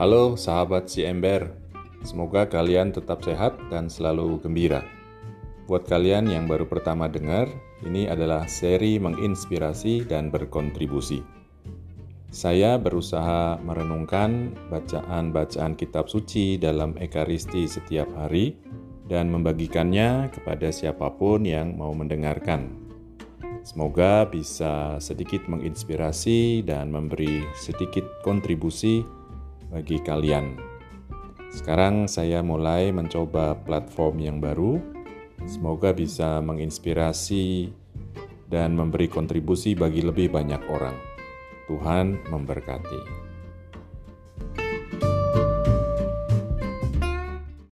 Halo sahabat si Ember, semoga kalian tetap sehat dan selalu gembira. Buat kalian yang baru pertama dengar, ini adalah seri menginspirasi dan berkontribusi. Saya berusaha merenungkan bacaan-bacaan kitab suci dalam Ekaristi setiap hari dan membagikannya kepada siapa pun yang mau mendengarkan. Semoga bisa sedikit menginspirasi dan memberi sedikit kontribusi bagi kalian. Sekarang saya mulai mencoba platform yang baru. Semoga bisa menginspirasi dan memberi kontribusi bagi lebih banyak orang. Tuhan memberkati.